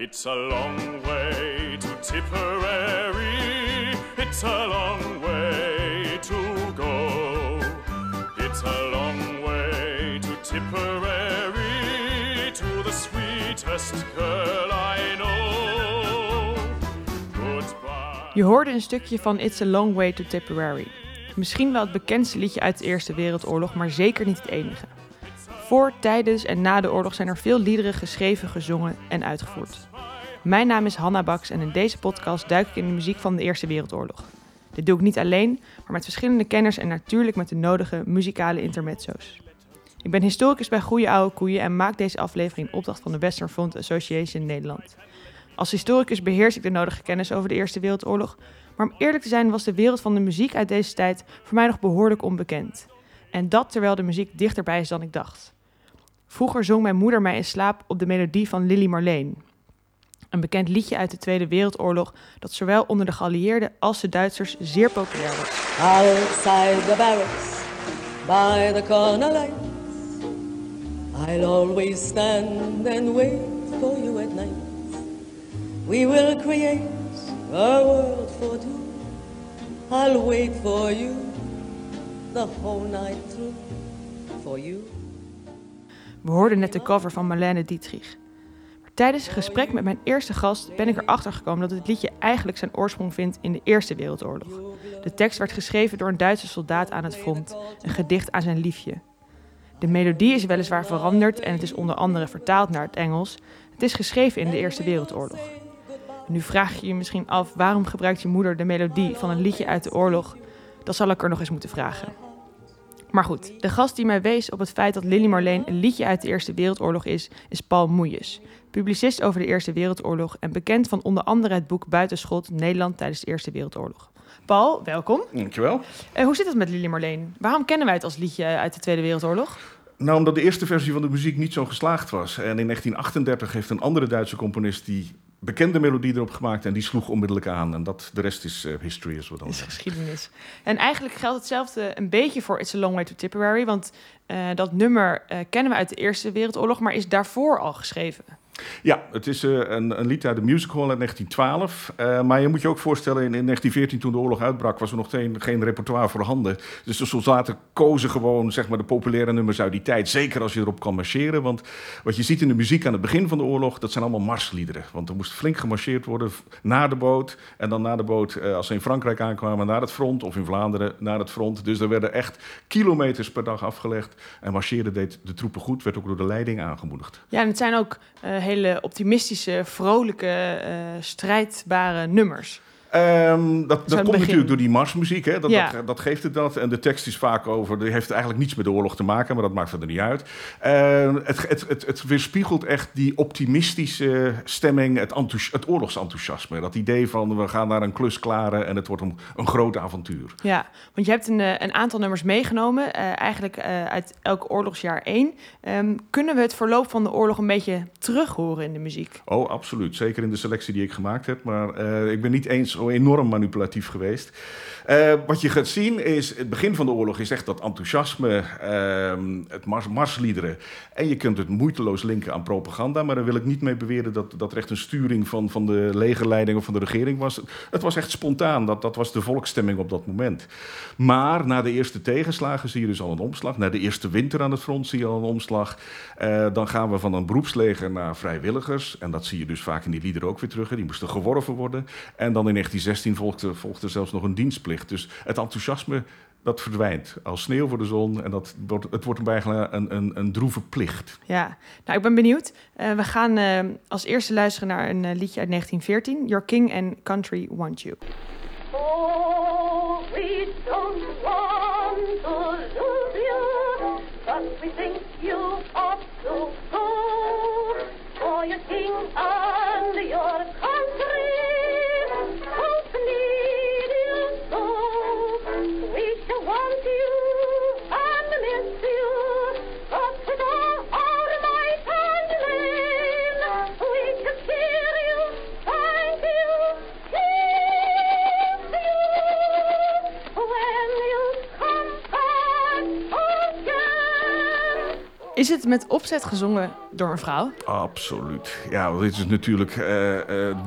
It's a long way to Tipperary. It's a long way to go. It's a long way to Tipperary to the sweetest girl I know. Goodbye. Je hoorde een stukje van It's a Long Way to Tipperary. Misschien wel het bekendste liedje uit de Eerste Wereldoorlog, maar zeker niet het enige. Voor, tijdens en na de oorlog zijn er veel liederen geschreven, gezongen en uitgevoerd. Mijn naam is Hanna Baks en in deze podcast duik ik in de muziek van de Eerste Wereldoorlog. Dit doe ik niet alleen, maar met verschillende kenners en natuurlijk met de nodige muzikale intermezzo's. Ik ben historicus bij Goeie Oude Koeien en maak deze aflevering in opdracht van de Western Front Association Nederland. Als historicus beheers ik de nodige kennis over de Eerste Wereldoorlog, maar om eerlijk te zijn was de wereld van de muziek uit deze tijd voor mij nog behoorlijk onbekend. En dat terwijl de muziek dichterbij is dan ik dacht. Vroeger zong mijn moeder mij in slaap op de melodie van Lily Marleen. Een bekend liedje uit de Tweede Wereldoorlog dat zowel onder de geallieerden als de Duitsers zeer populair was. Outside the barracks, by the corner lights, I'll always stand and wait for you at night. We will create a world for two. I'll wait for you the whole night through. For you. We hoorden net de cover van Marlene Dietrich. Tijdens een gesprek met mijn eerste gast ben ik erachter gekomen dat het liedje eigenlijk zijn oorsprong vindt in de Eerste Wereldoorlog. De tekst werd geschreven door een Duitse soldaat aan het front, een gedicht aan zijn liefje. De melodie is weliswaar veranderd en het is onder andere vertaald naar het Engels. Het is geschreven in de Eerste Wereldoorlog. Nu vraag je je misschien af waarom gebruikt je moeder de melodie van een liedje uit de oorlog? Dat zal ik er nog eens moeten vragen. Maar goed, de gast die mij wees op het feit dat Lily Marleen een liedje uit de Eerste Wereldoorlog is, is Paul Moejes. Publicist over de Eerste Wereldoorlog en bekend van onder andere het boek Buitenschot Nederland tijdens de Eerste Wereldoorlog. Paul, welkom. Dankjewel. Uh, hoe zit het met Lily Marleen? Waarom kennen wij het als liedje uit de Tweede Wereldoorlog? Nou, omdat de eerste versie van de muziek niet zo geslaagd was. En in 1938 heeft een andere Duitse componist die bekende melodie erop gemaakt en die sloeg onmiddellijk aan. En dat, de rest is uh, history, as we dan is geschiedenis. En eigenlijk geldt hetzelfde een beetje voor It's a Long Way to Tipperary, want uh, dat nummer uh, kennen we uit de Eerste Wereldoorlog, maar is daarvoor al geschreven. Ja, het is uh, een, een, lied uit de music hall uit 1912. Uh, maar je moet je ook voorstellen, in, in 1914 toen de oorlog uitbrak... was er nog geen, geen repertoire voorhanden. Dus de soldaten kozen gewoon zeg maar, de populaire nummers uit die tijd. Zeker als je erop kan marcheren. Want wat je ziet in de muziek aan het begin van de oorlog... dat zijn allemaal marsliederen. Want er moest flink gemarcheerd worden naar de boot. En dan na de boot, uh, als ze in Frankrijk aankwamen, naar het front. Of in Vlaanderen, naar het front. Dus er werden echt kilometers per dag afgelegd. En marcheren deed de troepen goed. Werd ook door de leiding aangemoedigd. Ja, en het zijn ook hele optimistische, vrolijke, uh, strijdbare nummers. Um, dat dat komt natuurlijk door die marsmuziek, hè? Dat, ja. dat, dat, geeft het dat. En de tekst is vaak over, die heeft eigenlijk niets met de oorlog te maken, maar dat maakt verder niet uit. Uh, het, het, het, het, weerspiegelt echt die optimistische stemming, het, het oorlogsenthousiasme. Dat idee van we gaan naar een klus klaren en het wordt een, een groot avontuur. Ja, want je hebt een, een aantal nummers meegenomen, uh, eigenlijk uh, uit elk oorlogsjaar één. Um, kunnen we het verloop van de oorlog een beetje terug horen in de muziek? Oh, absoluut. Zeker in de selectie die ik gemaakt heb. Maar ik ben niet eens enorm manipulatief geweest. Uh, wat je gaat zien is, het begin van de oorlog is echt dat enthousiasme, uh, het mars marsliederen. En je kunt het moeiteloos linken aan propaganda, maar daar wil ik niet mee beweren dat dat echt een sturing van, van de legerleiding of van de regering was. Het was echt spontaan, dat, dat was de volksstemming op dat moment. Maar na de eerste tegenslagen zie je dus al een omslag. Na de eerste winter aan het front zie je al een omslag. Uh, dan gaan we van een beroepsleger naar vrijwilligers. En dat zie je dus vaak in die liederen ook weer terug. Die moesten geworven worden. En dan in 1916 volgde, volgde zelfs nog een dienstplicht. Dus het enthousiasme dat verdwijnt als sneeuw voor de zon. En dat wordt, het wordt bijna een, een, een droeve plicht. Ja, nou ik ben benieuwd. Uh, we gaan uh, als eerste luisteren naar een uh, liedje uit 1914. Your King and Country Want You. Oh, we don't want to lose you, but we think Is het met opzet gezongen door een vrouw? Absoluut. Ja, dit is natuurlijk eh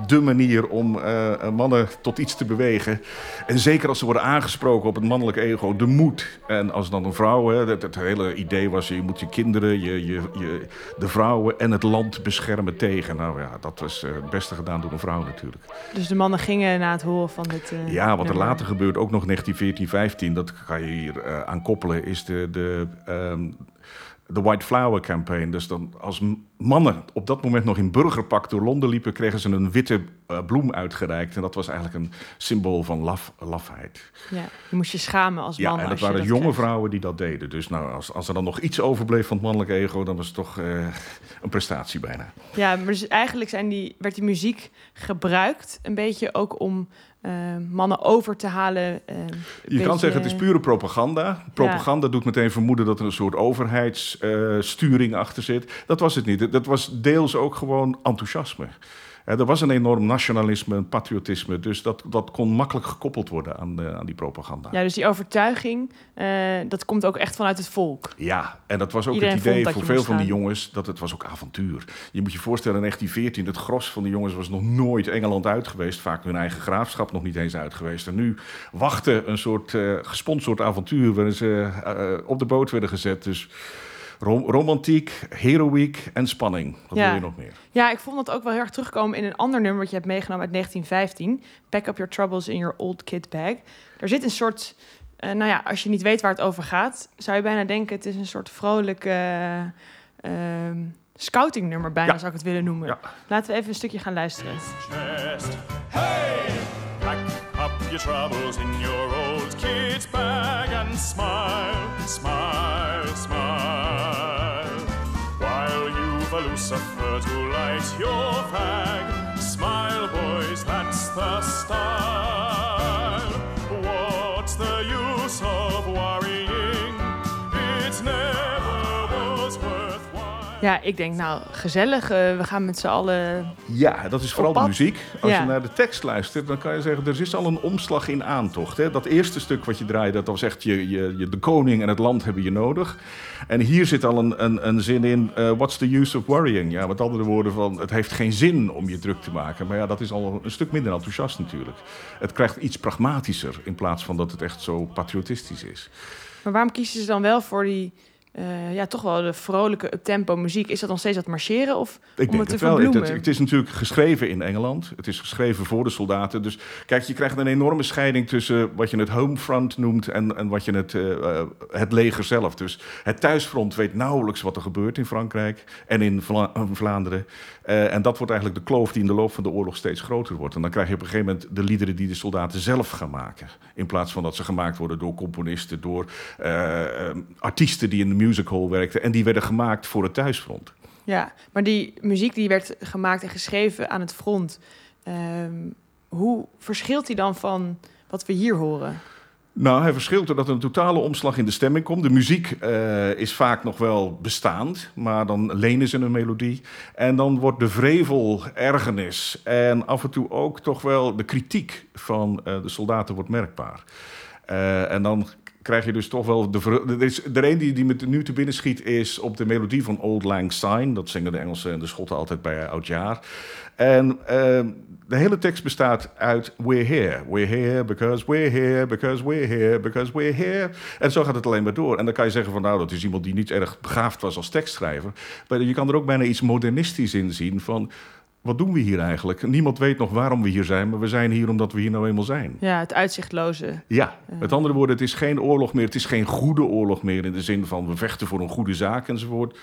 de manier om eh, mannen tot iets te bewegen. En zeker als ze worden aangesproken op het mannelijke ego, de moed. En als dan een vrouw, hè, het, het hele idee was, je moet je kinderen, je, je, je, de vrouwen en het land beschermen tegen. Nou ja, dat was het beste gedaan door een vrouw natuurlijk. Dus de mannen gingen na het horen van dit. Ja, wat er later gebeurt, ook nog 1914, 15, dat kan je hier aan koppelen, is de, de, ehm, de White Flower Campaign. Dus dan als mannen op dat moment nog in burgerpak door Londen liepen, kregen ze een witte eh, bloem uitgereikt. En dat was eigenlijk een symbool van laf, lafheid. Ja, je moest je schamen als man. Ja, en dat waren jonge kreeg. vrouwen die dat deden. Dus nou, als, als er dan nog iets overbleef van het mannelijke ego, dan was het toch eh, een prestatie bijna. Ja, maar dus eigenlijk zijn die, werd die muziek gebruikt een beetje ook om eh, mannen over te halen. Je kan zeggen, het is pure propaganda. Propaganda doet meteen vermoeden dat er een soort overheidssturing achter zit. Dat was het niet. Dat was deels ook gewoon enthousiasme. Eh, er was een enorm nationalisme, een patriotisme. Dus dat, dat kon makkelijk gekoppeld worden aan, de- aan die propaganda. Ja, dus die overtuiging, eh, dat komt ook echt vanuit het volk. Ja, en dat was ook Iedereen het idee voor veel van die jongens dat het was ook avontuur. Je moet je voorstellen, in 1914, het gros van de jongens was nog nooit Engeland uit geweest. Vaak hun eigen graafschap nog niet eens uit geweest. En nu wachtte een soort eh, gesponsord avontuur waarin ze eh, op de boot werden gezet. Dus rom- romantiek, heroïek en spanning. Wat Ja. wil je nog meer? Ja, ik vond dat ook wel heel erg terugkomen in een ander nummer wat je hebt meegenomen uit 1915. Pack up your troubles in your old kid bag. Er zit een soort, eh, nou ja, als je niet weet waar het over gaat, zou je bijna denken het is een soort vrolijk eh, ehm, scoutingnummer bijna, Ja. zou ik het willen noemen. Ja. Laten we even een stukje gaan luisteren. chest. Hey! Pack up your troubles in your old kid's bag and smile, smile, smile. Lucifer to light your fag, smile, boys, that's the style. Ja, ik denk nou, gezellig. eh, we gaan met z'n allen... Ja, dat is vooral de muziek. Als Ja. je naar de tekst luistert, dan kan je zeggen... er is al een omslag in aantocht. Hè? Dat eerste stuk wat je draaide, dat was echt... Je, je, je, de koning en het land hebben je nodig. En hier zit al een, een, een zin in... eh, what's the use of worrying? Ja, met andere woorden van... het heeft geen zin om je druk te maken. Maar ja, dat is al een stuk minder enthousiast natuurlijk. Het krijgt iets pragmatischer... in plaats van dat het echt zo patriotistisch is. Maar waarom kiezen ze dan wel voor die, eh, ja, toch wel de vrolijke uptempo muziek? Is dat nog steeds dat marcheren of Ik om denk het te wel. Het, het- is natuurlijk geschreven in Engeland. Het is geschreven voor de soldaten. Dus kijk, je krijgt een enorme scheiding tussen wat je het homefront noemt en, en wat je het, eh, eh, het leger zelf. Dus het thuisfront weet nauwelijks wat er gebeurt in Frankrijk en in Vla- in Vlaanderen. En dat wordt eigenlijk de kloof die in de loop van de oorlog steeds groter wordt. En dan krijg je op een gegeven moment de liederen die de soldaten zelf gaan maken. In plaats van dat ze gemaakt worden door componisten, door artiesten die in de music hall werkten. En die werden gemaakt voor het thuisfront. Ja, maar die muziek die werd gemaakt en geschreven aan het front, ehm, hoe verschilt die dan van wat we hier horen? Nou, hij verschilt doordat er een totale omslag in de stemming komt. De muziek eh, is vaak nog wel bestaand, maar dan lenen ze een melodie. En dan wordt de vrevel, ergernis en af en toe ook toch wel de kritiek van eh, de soldaten wordt merkbaar. Eh, en dan krijg je dus toch wel... De, er is, er een die, die me nu te binnen schiet is op de melodie van Old Lang Syne. Dat zingen de Engelsen en de Schotten altijd bij Oudjaar. En eh, de hele tekst bestaat uit we're here. We're here because we're here, because we're here, because we're here. En zo gaat het alleen maar door. En dan kan je zeggen van nou, dat is iemand die niet erg begaafd was als tekstschrijver. Maar je kan er ook bijna iets modernistisch in zien van... Wat doen we hier eigenlijk? Niemand weet nog waarom we hier zijn, maar we zijn hier omdat we hier nou eenmaal zijn. Ja, het uitzichtloze. Ja, met andere woorden, het is geen oorlog meer. Het is geen goede oorlog meer in de zin van we vechten voor een goede zaak enzovoort.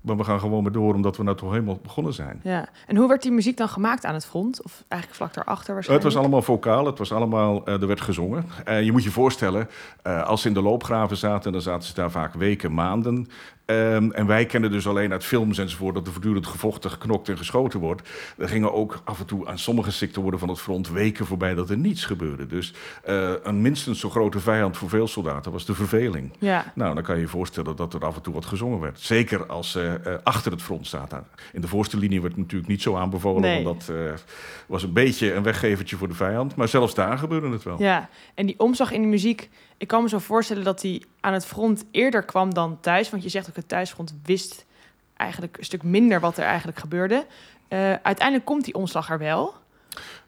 Maar we gaan gewoon maar door omdat we nou toch helemaal begonnen zijn. Ja. En hoe werd die muziek dan gemaakt aan het front? Of eigenlijk vlak daarachter Het waarschijnlijk? was allemaal vocaal, het was allemaal, eh, er werd gezongen. En je moet je voorstellen, eh, als ze in de loopgraven zaten, dan zaten ze daar vaak weken, maanden. Ehm, en wij kennen dus alleen uit films enzovoort dat er voortdurend gevochten, geknokt en geschoten wordt. Er gingen ook af en toe aan sommige sectoren van het front weken voorbij dat er niets gebeurde. Dus eh, een minstens zo grote vijand voor veel soldaten was de verveling. Ja, Nou, dan kan je je voorstellen dat er af en toe wat gezongen werd. Zeker als, eh, eh, achter het front staat. Nou, in de voorste linie wordt natuurlijk niet zo aanbevolen, Nee. want dat was een beetje een weggevertje voor de vijand. Maar zelfs daar gebeurde het wel. Ja, en die omslag in de muziek. Ik kan me zo voorstellen dat die aan het front eerder kwam dan thuis. Want je zegt ook het thuisfront wist eigenlijk een stuk minder wat er eigenlijk gebeurde. Eh, uiteindelijk komt die omslag er wel.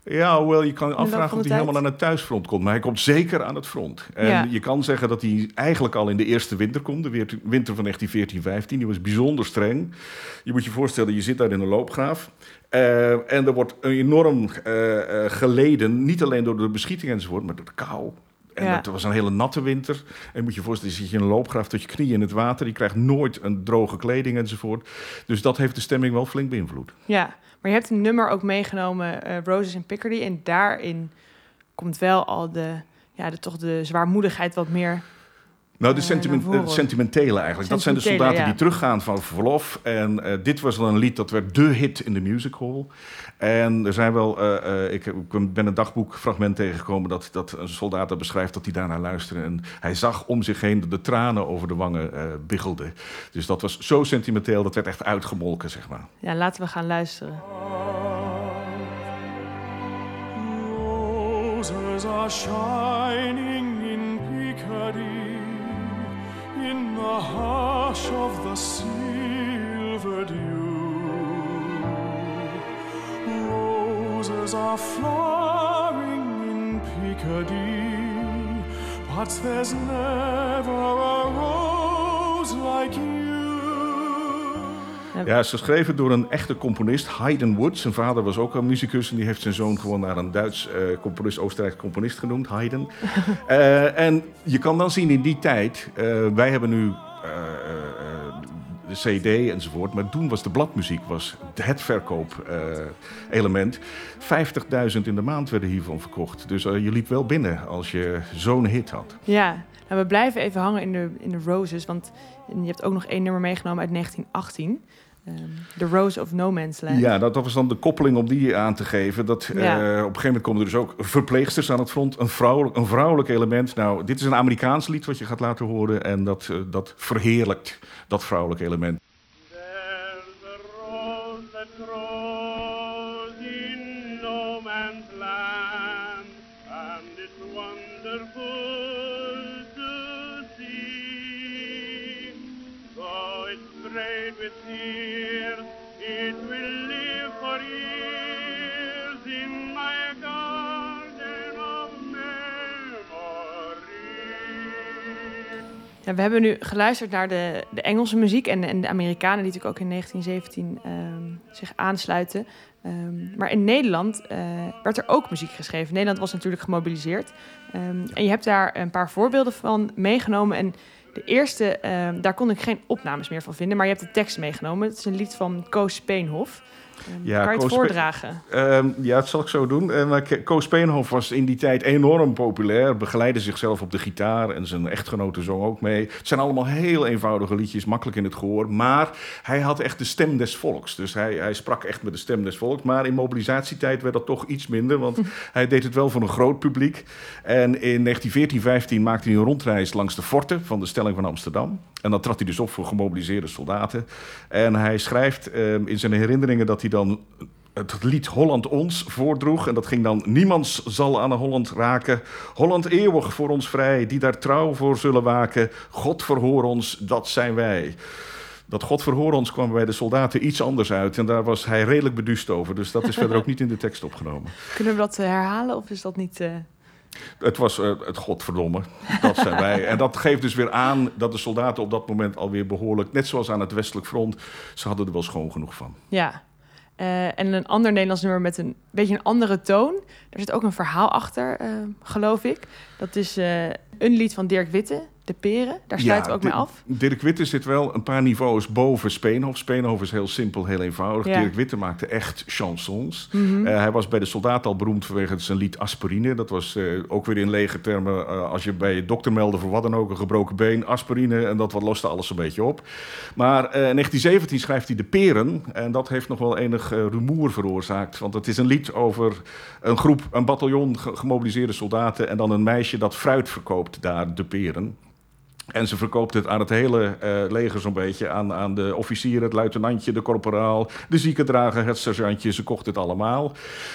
Ja, hoewel je kan afvragen of hij helemaal aan het thuisfront komt. Maar hij komt zeker aan het front. En Ja. je kan zeggen dat hij eigenlijk al in de eerste winter komt. De winter van 1914-15. Die was bijzonder streng. Je moet je voorstellen, je zit daar in een loopgraaf. Eh, en er wordt enorm eh, geleden. Niet alleen door de beschieting enzovoort, maar door de kou. En Ja. het was een hele natte winter. En moet je voorstellen, je zit je in een loopgraaf tot je knieën in het water. Je krijgt nooit een droge kleding enzovoort. Dus dat heeft de stemming wel flink beïnvloed. Ja, maar je hebt een nummer ook meegenomen, eh, Roses in Picardy. En daarin komt wel al de, ja, de, toch de zwaarmoedigheid wat meer. Nou, de Eh, sentiment, sentimentele eigenlijk. Dat zijn de soldaten ja. die teruggaan van verlof. En eh, dit was dan een lied dat werd de hit in de music hall. En er zijn wel, eh, eh, ik, heb- ik ben een dagboekfragment tegengekomen dat, dat een soldaat dat beschrijft dat hij daarnaar luisterde. En hij zag om zich heen dat de tranen over de wangen eh biggelden. Dus dat was zo sentimenteel, dat werd echt uitgemolken, zeg maar. Ja, laten we gaan luisteren. Roses are shining in Picardy, in the hush of the silver dew. Roses are flowering in Picardy, but there's never a rose like you. Ja, ze geschreven door een echte componist, Haydn Wood. Zijn vader was ook een muzikus en die heeft zijn zoon gewoon naar een Duits eh, componist, Oostenrijks componist genoemd, Haydn. Eh, en je kan dan zien in die tijd, eh, wij hebben nu de CD enzovoort, maar toen was de bladmuziek was het verkoop-element. 50.000 in de maand werden hiervan verkocht. Dus je liep wel binnen als je zo'n hit had. Ja, nou, we blijven even hangen in de, in de Roses. Want je hebt ook nog één nummer meegenomen uit 1918. Ehm, The Rose of No Man's Land. Ja, dat, dat was dan de koppeling om die aan te geven. Dat, eh, op een gegeven moment komen er dus ook verpleegsters aan het front. Een vrouwelijk, een vrouwelijk element. Nou, dit is een Amerikaans lied wat je gaat laten horen. En dat, eh, dat verheerlijkt dat vrouwelijke element. Ja, we hebben nu geluisterd naar de, de Engelse muziek en, en de Amerikanen die natuurlijk ook in 1917 ehm, zich aansluiten. Ehm, maar in Nederland eh, werd er ook muziek geschreven. Nederland was natuurlijk gemobiliseerd. Ehm, en je hebt daar een paar voorbeelden van meegenomen. En de eerste, daar kon ik geen opnames meer van vinden, maar je hebt de tekst meegenomen. Het is een lied van Koos Speenhof. Ehm, Ja, kan je het voordragen? Ehm, ja, dat zal ik zo doen. Eh, maar Ke- Koos Peenhof was in die tijd enorm populair. Begeleidde zichzelf op de gitaar en zijn echtgenote zong ook mee. Het zijn allemaal heel eenvoudige liedjes, makkelijk in het gehoor. Maar hij had echt de stem des volks. Dus hij, hij sprak echt met de stem des volks. Maar in mobilisatietijd werd dat toch iets minder. Want hij deed het wel voor een groot publiek. En in 1914, 15 maakte hij een rondreis langs de forten van de stelling van Amsterdam. En dan trad hij dus op voor gemobiliseerde soldaten. En hij schrijft ehm, in zijn herinneringen dat hij dan het lied Holland ons voordroeg. En dat ging dan... Niemands zal aan Holland raken. Holland eeuwig voor ons vrij. Die daar trouw voor zullen waken. God verhoor ons, dat zijn wij. Dat God verhoor ons kwam bij de soldaten iets anders uit. En daar was hij redelijk beduust over. Dus dat is verder ook niet in de tekst opgenomen. Kunnen we dat eh, herhalen of is dat niet... eh, Het was eh, het godverdomme. Dat zijn wij. En dat geeft dus weer aan dat de soldaten op dat moment alweer behoorlijk... net zoals aan het westelijk front, ze hadden er wel schoon genoeg van. Ja. Eh, en een ander Nederlands nummer met een beetje een andere toon. Er zit ook een verhaal achter, eh, geloof ik. Dat is eh, een lied van Dirk Witte, De Peren. Daar sluiten we ook mee af. Dirk Witte zit wel een paar niveaus boven Speenhof. Speenhof is heel simpel, heel eenvoudig. Ja. Mhm. Dirk Witte maakte echt chansons. Eh, hij was bij de soldaat al beroemd vanwege zijn lied Aspirine. Dat was eh, ook weer in lege termen. eh, als je bij je dokter meldde voor wat dan ook, een gebroken been, aspirine. En dat wat loste alles een beetje op. Maar in 1917 schrijft hij De Peren. En dat heeft nog wel enig rumoer veroorzaakt. Want het is een lied over een groep, een bataljon ge- gemobiliseerde soldaten. En dan een meisje dat fruit verkoopt daar, De Peren. En ze verkoopt het aan het hele eh, leger zo'n beetje. Aan, aan de officier, het luitenantje, de korporaal, de ziekendrager, het sergeantje. Ze kocht het allemaal.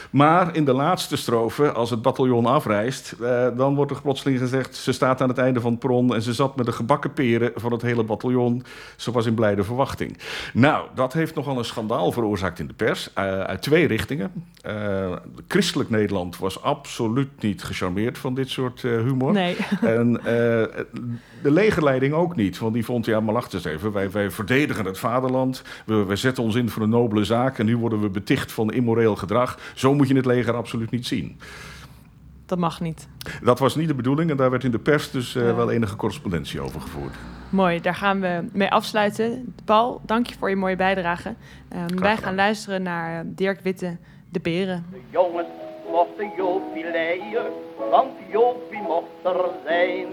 Maar in de laatste strofe, als het bataljon afreist... eh, dan wordt er plotseling gezegd... ze staat aan het einde van het perron... en ze zat met de gebakken peren van het hele bataljon. Ze was in blijde verwachting. Nou, dat heeft nogal een schandaal veroorzaakt in de pers. eh, uit twee richtingen. Christelijk Nederland was absoluut niet gecharmeerd van dit soort humor. Nee. En de legerleiding ook niet. Want die vond, ja, maar wacht eens even. Wij, wij verdedigen het vaderland. We, wij zetten ons in voor een nobele zaak. En nu worden we beticht van immoreel gedrag. Zo moet je het leger absoluut niet zien. Dat mag niet. Dat was niet de bedoeling. En daar werd in de pers dus eh, Ja. wel enige correspondentie over gevoerd. Mooi, daar gaan we mee afsluiten. Paul, dank je voor je mooie bijdrage. Ehm, wij gaan luisteren naar eh, Dirk Witte, De Beren. De jongens mochten Jopie leiden, want Jopie mocht er zijn.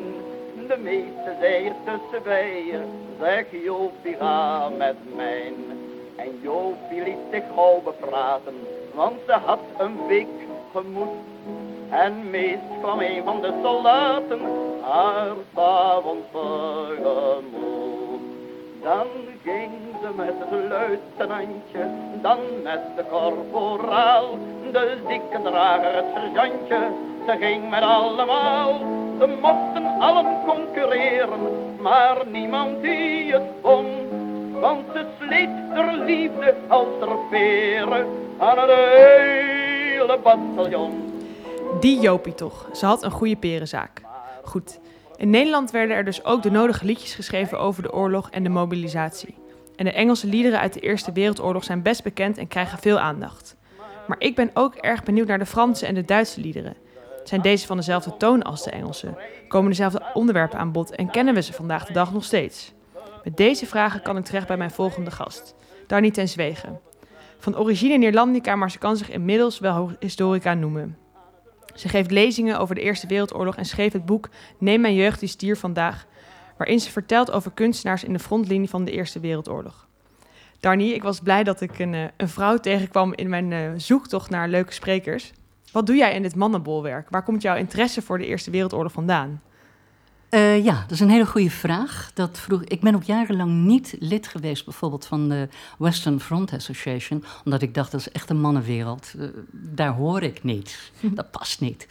De meeste zeiden tussen bijen, zeg Jopie ga met mij. En Jopie liet zich gauw bepraten, want ze had een week gemoed. En meest kwam een van de soldaten haar s'avonds tegemoet. Dan ging ze met het luitenantje, dan met de korporaal, de ziekendrager, het sergeantje. Ze ging met allemaal, ze mochten allen concurreren, maar niemand die het won. Want ze sleet er liefde als er veren aan het hele bataljon. Die Jopie toch. Ze had een goede perenzaak. Goed. In Nederland werden er dus ook de nodige liedjes geschreven over de oorlog en de mobilisatie. En de Engelse liederen uit de Eerste Wereldoorlog zijn best bekend en krijgen veel aandacht. Maar ik ben ook erg benieuwd naar de Franse en de Duitse liederen. Zijn deze van dezelfde toon als de Engelse? Komen dezelfde onderwerpen aan bod en kennen we ze vandaag de dag nog steeds? Met deze vragen kan ik terecht bij mijn volgende gast, Darnie ten Zwegen. Van origine Neerlandica, maar ze kan zich inmiddels wel historica noemen. Ze geeft lezingen over de Eerste Wereldoorlog en schreef het boek Neem mijn jeugd die stier vandaag, waarin ze vertelt over kunstenaars in de frontlinie van de Eerste Wereldoorlog. Darnie, ik was blij dat ik een, eh, een vrouw tegenkwam in mijn eh, zoektocht naar leuke sprekers. Wat doe jij in dit mannenbolwerk? Waar komt jouw interesse voor de Eerste Wereldoorlog vandaan? Eh, ja, dat is een hele goede vraag. Dat vroeg, ik ben ook jarenlang niet lid geweest, bijvoorbeeld van de Western Front Association, omdat ik dacht dat is echt een mannenwereld. Eh, daar hoor ik niet. Dat past niet.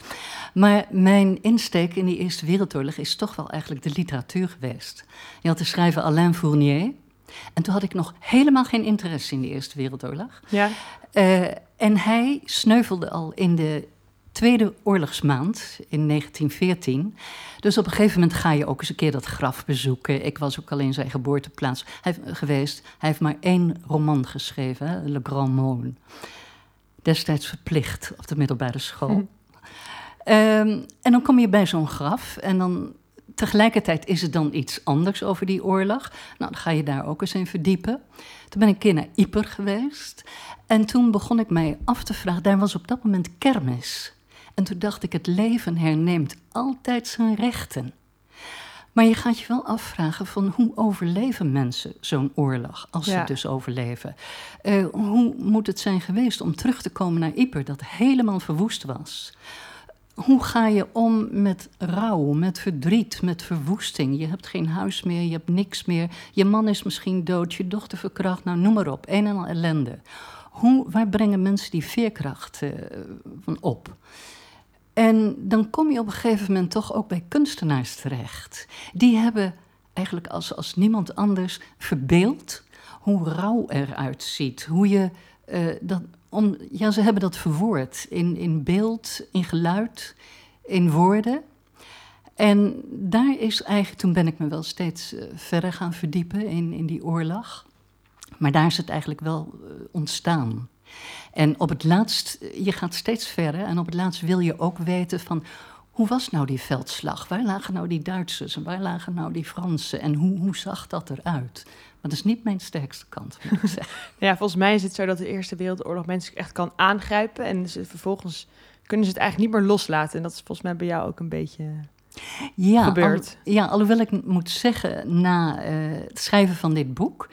Maar mijn insteek in die Eerste Wereldoorlog is toch wel eigenlijk de literatuur geweest. Je had de schrijver Alain Fournier. En toen had ik nog helemaal geen interesse in de Eerste Wereldoorlog. Ja, Eh, en hij sneuvelde al in de tweede oorlogsmaand in 1914. Dus op een gegeven moment ga je ook eens een keer dat graf bezoeken. Ik was ook al in zijn geboorteplaats hij, geweest. Hij heeft maar één roman geschreven, hè, Le Grand Monde. Destijds verplicht op de middelbare school. Ehm, en dan kom je bij zo'n graf en dan tegelijkertijd is het dan iets anders over die oorlog. Nou, dan ga je daar ook eens in verdiepen. Toen ben ik een keer naar Yper geweest. En toen begon ik mij af te vragen, daar was op dat moment kermis. En toen dacht ik, het leven herneemt altijd zijn rechten. Maar je gaat je wel afvragen van hoe overleven mensen zo'n oorlog, als ze Ja. dus overleven. Eh, hoe moet het zijn geweest om terug te komen naar Yper, dat helemaal verwoest was? Hoe ga je om met rouw, met verdriet, met verwoesting? Je hebt geen huis meer, je hebt niks meer. Je man is misschien dood, je dochter verkracht, nou noem maar op. Een en al ellende. Hoe, waar brengen mensen die veerkracht eh, van op? En dan kom je op een gegeven moment toch ook bij kunstenaars terecht. Die hebben eigenlijk als, als niemand anders verbeeld hoe rouw eruit ziet. Hoe je eh, dat. Om, ja, ze hebben dat verwoord in, in beeld, in geluid, in woorden. En daar is eigenlijk, toen ben ik me wel steeds eh, verder gaan verdiepen in, in die oorlog. Maar daar is het eigenlijk wel eh, ontstaan. En op het laatst, je gaat steeds verder en op het laatst wil je ook weten van hoe was nou die veldslag? Waar lagen nou die Duitsers en waar lagen nou die Fransen en hoe, hoe zag dat eruit? Maar dat is niet mijn sterkste kant, moet ik zeggen. Ja, volgens mij is het zo dat de Eerste Wereldoorlog mensen echt kan aangrijpen. En ze vervolgens kunnen ze het eigenlijk niet meer loslaten. En dat is volgens mij bij jou ook een beetje... ja, gebeurt. al- ja, alhoewel ik moet zeggen, na eh, het schrijven van dit boek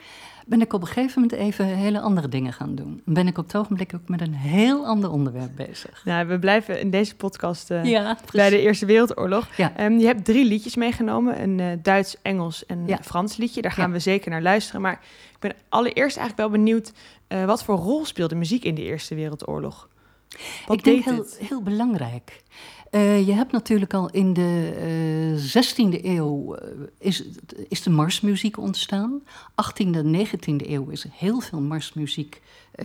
ben ik op een gegeven moment even hele andere dingen gaan doen. Ben ik op het ogenblik ook met een heel ander onderwerp bezig. Nou, we blijven in deze podcast eh, Ja, bij de Eerste Wereldoorlog. Ja. Ehm, je hebt drie liedjes meegenomen. Een eh, Duits, Engels en Ja. Frans liedje. Daar gaan Ja. we zeker naar luisteren. Maar ik ben allereerst eigenlijk wel benieuwd... eh, wat voor rol speelde muziek in de Eerste Wereldoorlog? Wat ik denk heel, heel belangrijk. Eh, je hebt natuurlijk al in de eh 16e eeuw eh, is, is de marsmuziek ontstaan. 18e en 19e eeuw is heel veel marsmuziek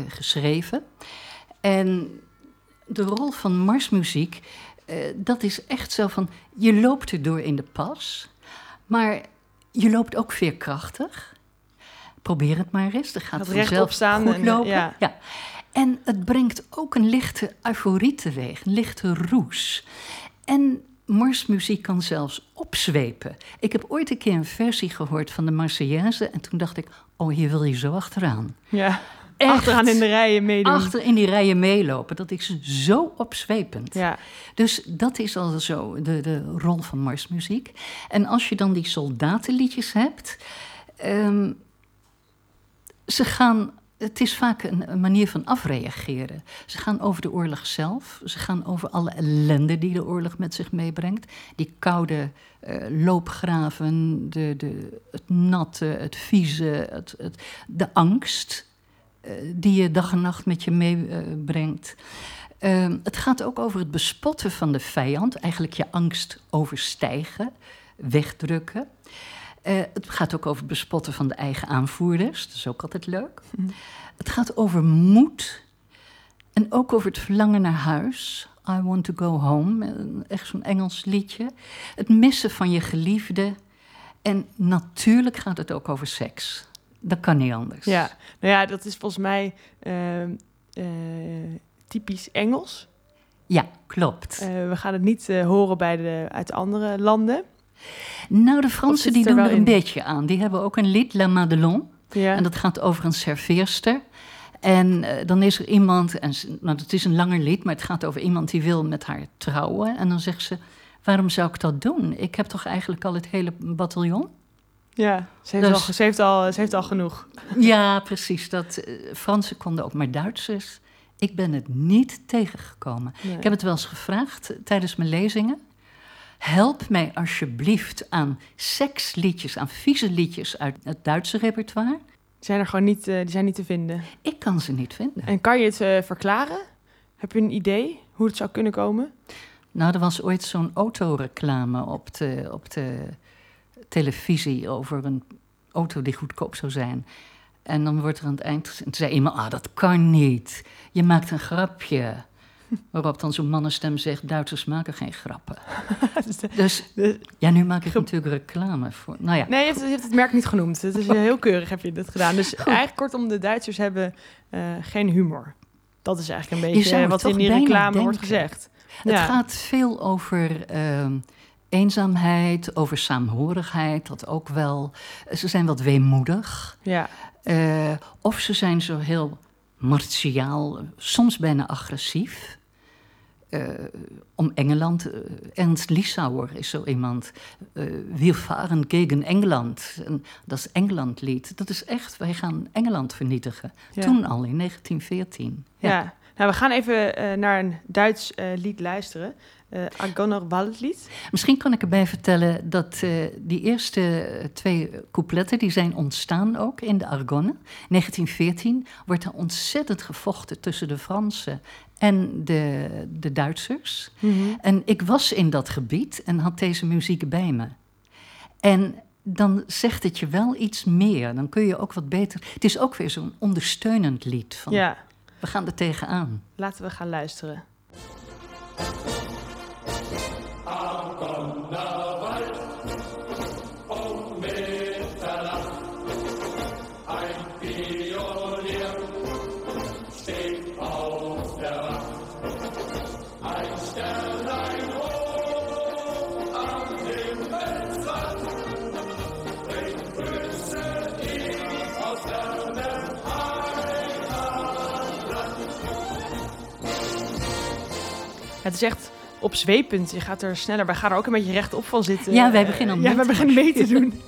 geschreven. En de rol van marsmuziek, dat is echt zo van... je loopt er door in de pas, maar je loopt ook veerkrachtig. Probeer het maar eens, dat gaat rechtop vanzelf staan goed en, lopen. ja. Ja. En het brengt ook een lichte euforie teweeg, een lichte roes. En marsmuziek kan zelfs opzwepen. Ik heb ooit een keer een versie gehoord van de Marseillaise... en toen dacht ik, oh, hier wil je zo achteraan. Ja. Echt. Achteraan in de rijen meedoen. Achter in die rijen meelopen, dat is zo opzwepend. Ja. Dus dat is al zo de, de rol van marsmuziek. En als je dan die soldatenliedjes hebt, ehm, ze gaan. Het is vaak een, manier van afreageren. Ze gaan over de oorlog zelf. Ze gaan over alle ellende die de oorlog met zich meebrengt. Die koude eh, loopgraven, de, de, het natte, het vieze, het, het, de angst eh, die je dag en nacht met je meebrengt. Ehm, het gaat ook over het bespotten van de vijand, eigenlijk je angst overstijgen, wegdrukken. Eh, het gaat ook over bespotten van de eigen aanvoerders, dat is ook altijd leuk. Het gaat over moed en ook over het verlangen naar huis. I want to go home, echt zo'n Engels liedje. Het missen van je geliefde. En natuurlijk gaat het ook over seks. Dat kan niet anders. Ja, nou ja, dat is volgens mij ehm, eh, typisch Engels. Ja, klopt. Eh, we gaan het niet horen bij de, uit andere landen. Nou, de Fransen die er doen er een in? beetje aan. Die hebben ook een lied, La Madelon. Ja. En dat gaat over een serveerster. En eh, dan is er iemand, en, nou, het is een langer lied, maar het gaat over iemand die wil met haar trouwen. En dan zegt ze, waarom zou ik dat doen? Ik heb toch eigenlijk al het hele bataljon? ja. Ze, heeft Dus- al, ze, heeft al, ze heeft al genoeg. Ja, precies. Dat, eh, Fransen konden ook, maar Duitsers, ik ben het niet tegengekomen. Nee. Ik heb het wel eens gevraagd eh, tijdens mijn lezingen. Help mij alsjeblieft aan seksliedjes, aan vieze liedjes uit het Duitse repertoire. Die zijn er gewoon niet, eh, die zijn niet te vinden. Ik kan ze niet vinden. En kan je het eh, verklaren? Heb je een idee hoe het zou kunnen komen? Nou, er was ooit zo'n autoreclame op de, op de televisie over een auto die goedkoop zou zijn. En dan wordt er aan het eind gezegd, zei iemand, ah, dat kan niet. Je maakt een grapje. Waarop dan zo'n mannenstem zegt, Duitsers maken geen grappen. Dus Dus ja, nu maak ik natuurlijk reclame voor. Nou ja, nee, je hebt, je hebt het merk niet genoemd. Het is eh, heel keurig heb je dit gedaan. Dus eigenlijk kortom, de Duitsers hebben eh, geen humor. Dat is eigenlijk een Je beetje eh, wat in die reclame wordt gezegd. het Ja. gaat veel over ehm, eenzaamheid, over saamhorigheid, dat ook wel. Ze zijn wat weemoedig. Ja. Eh, of ze zijn zo heel martiaal, soms bijna agressief. Eh, om Engeland, eh, Ernst Liesauer is zo iemand. eh Wir varen gegen Engeland. En dat is Engelandlied. Dat is echt, wij gaan Engeland vernietigen. Ja. Toen al, in 1914. Ja. Nou, we gaan even naar een Duits lied luisteren. Eh Agoner Waldlied. Misschien kan ik erbij vertellen dat die eerste twee coupletten... die zijn ontstaan ook in de Argonne. 1914 wordt er ontzettend gevochten tussen de Fransen en de, de Duitsers. En ik was in dat gebied en had deze muziek bij me. En dan zegt het je wel iets meer. Dan kun je ook wat beter... Het is ook weer zo'n ondersteunend lied. Van, Ja, We gaan er tegenaan. laten we gaan luisteren. Het is echt opzwepend. Je gaat er sneller. Wij gaan er ook een beetje rechtop van zitten. Ja, wij beginnen al Ja, mee wij te beginnen mee te doen.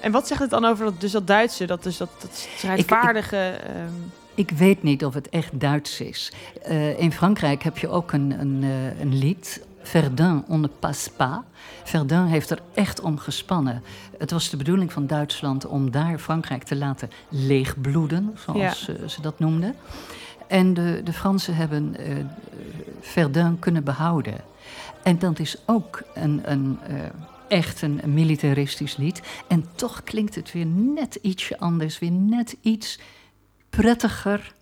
En wat zegt het dan over dat, dus dat Duitse, dat, dus dat, dat strijdvaardige... ehm, Ik weet niet of het echt Duits is. Eh, in Frankrijk heb je ook een, een, eh, een lied. Verdun on ne passe pas. Verdun heeft er echt om gespannen. Het was de bedoeling van Duitsland om daar Frankrijk te laten leegbloeden, zoals Ja. ze dat noemden. En de, de Fransen hebben eh, Verdun kunnen behouden. En dat is ook een, een, eh, echt een, militaristisch lied. En toch klinkt het weer net ietsje anders, weer net iets prettiger.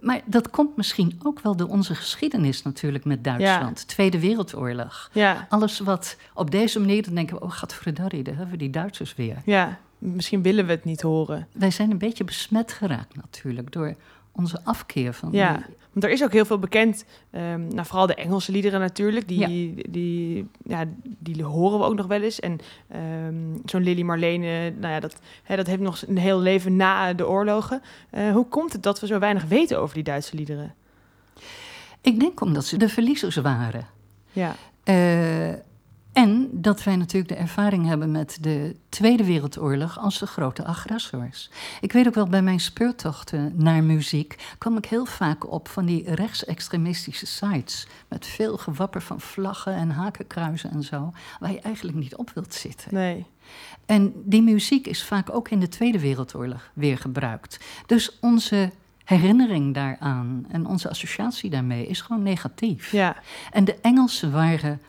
Maar dat komt misschien ook wel door onze geschiedenis natuurlijk met Duitsland. Tweede Wereldoorlog. ja, Alles wat op deze manier, dan denken we, oh gadverdarrie, daar hebben we die Duitsers weer. ja, misschien willen we het niet horen. Wij zijn een beetje besmet geraakt natuurlijk door onze afkeer van Ja, die- want er is ook heel veel bekend. ehm, nou, vooral de Engelse liederen natuurlijk. Die, die, ja, die horen we ook nog wel eens. En ehm, zo'n Lily Marlene, nou ja, dat, hè, dat heeft nog een heel leven na de oorlogen. Eh, hoe komt het dat we zo weinig weten over die Duitse liederen? Ik denk omdat ze de verliezers waren. Ja, Eh, en dat wij natuurlijk de ervaring hebben met de Tweede Wereldoorlog als de grote agressors. Ik weet ook wel, bij mijn speurtochten naar muziek kwam ik heel vaak op van die rechtsextremistische sites. Met veel gewapper van vlaggen en hakenkruizen en zo, waar je eigenlijk niet op wilt zitten. nee. En die muziek is vaak ook in de Tweede Wereldoorlog weer gebruikt. Dus onze herinnering daaraan en onze associatie daarmee is gewoon negatief. Ja, En de Engelsen waren,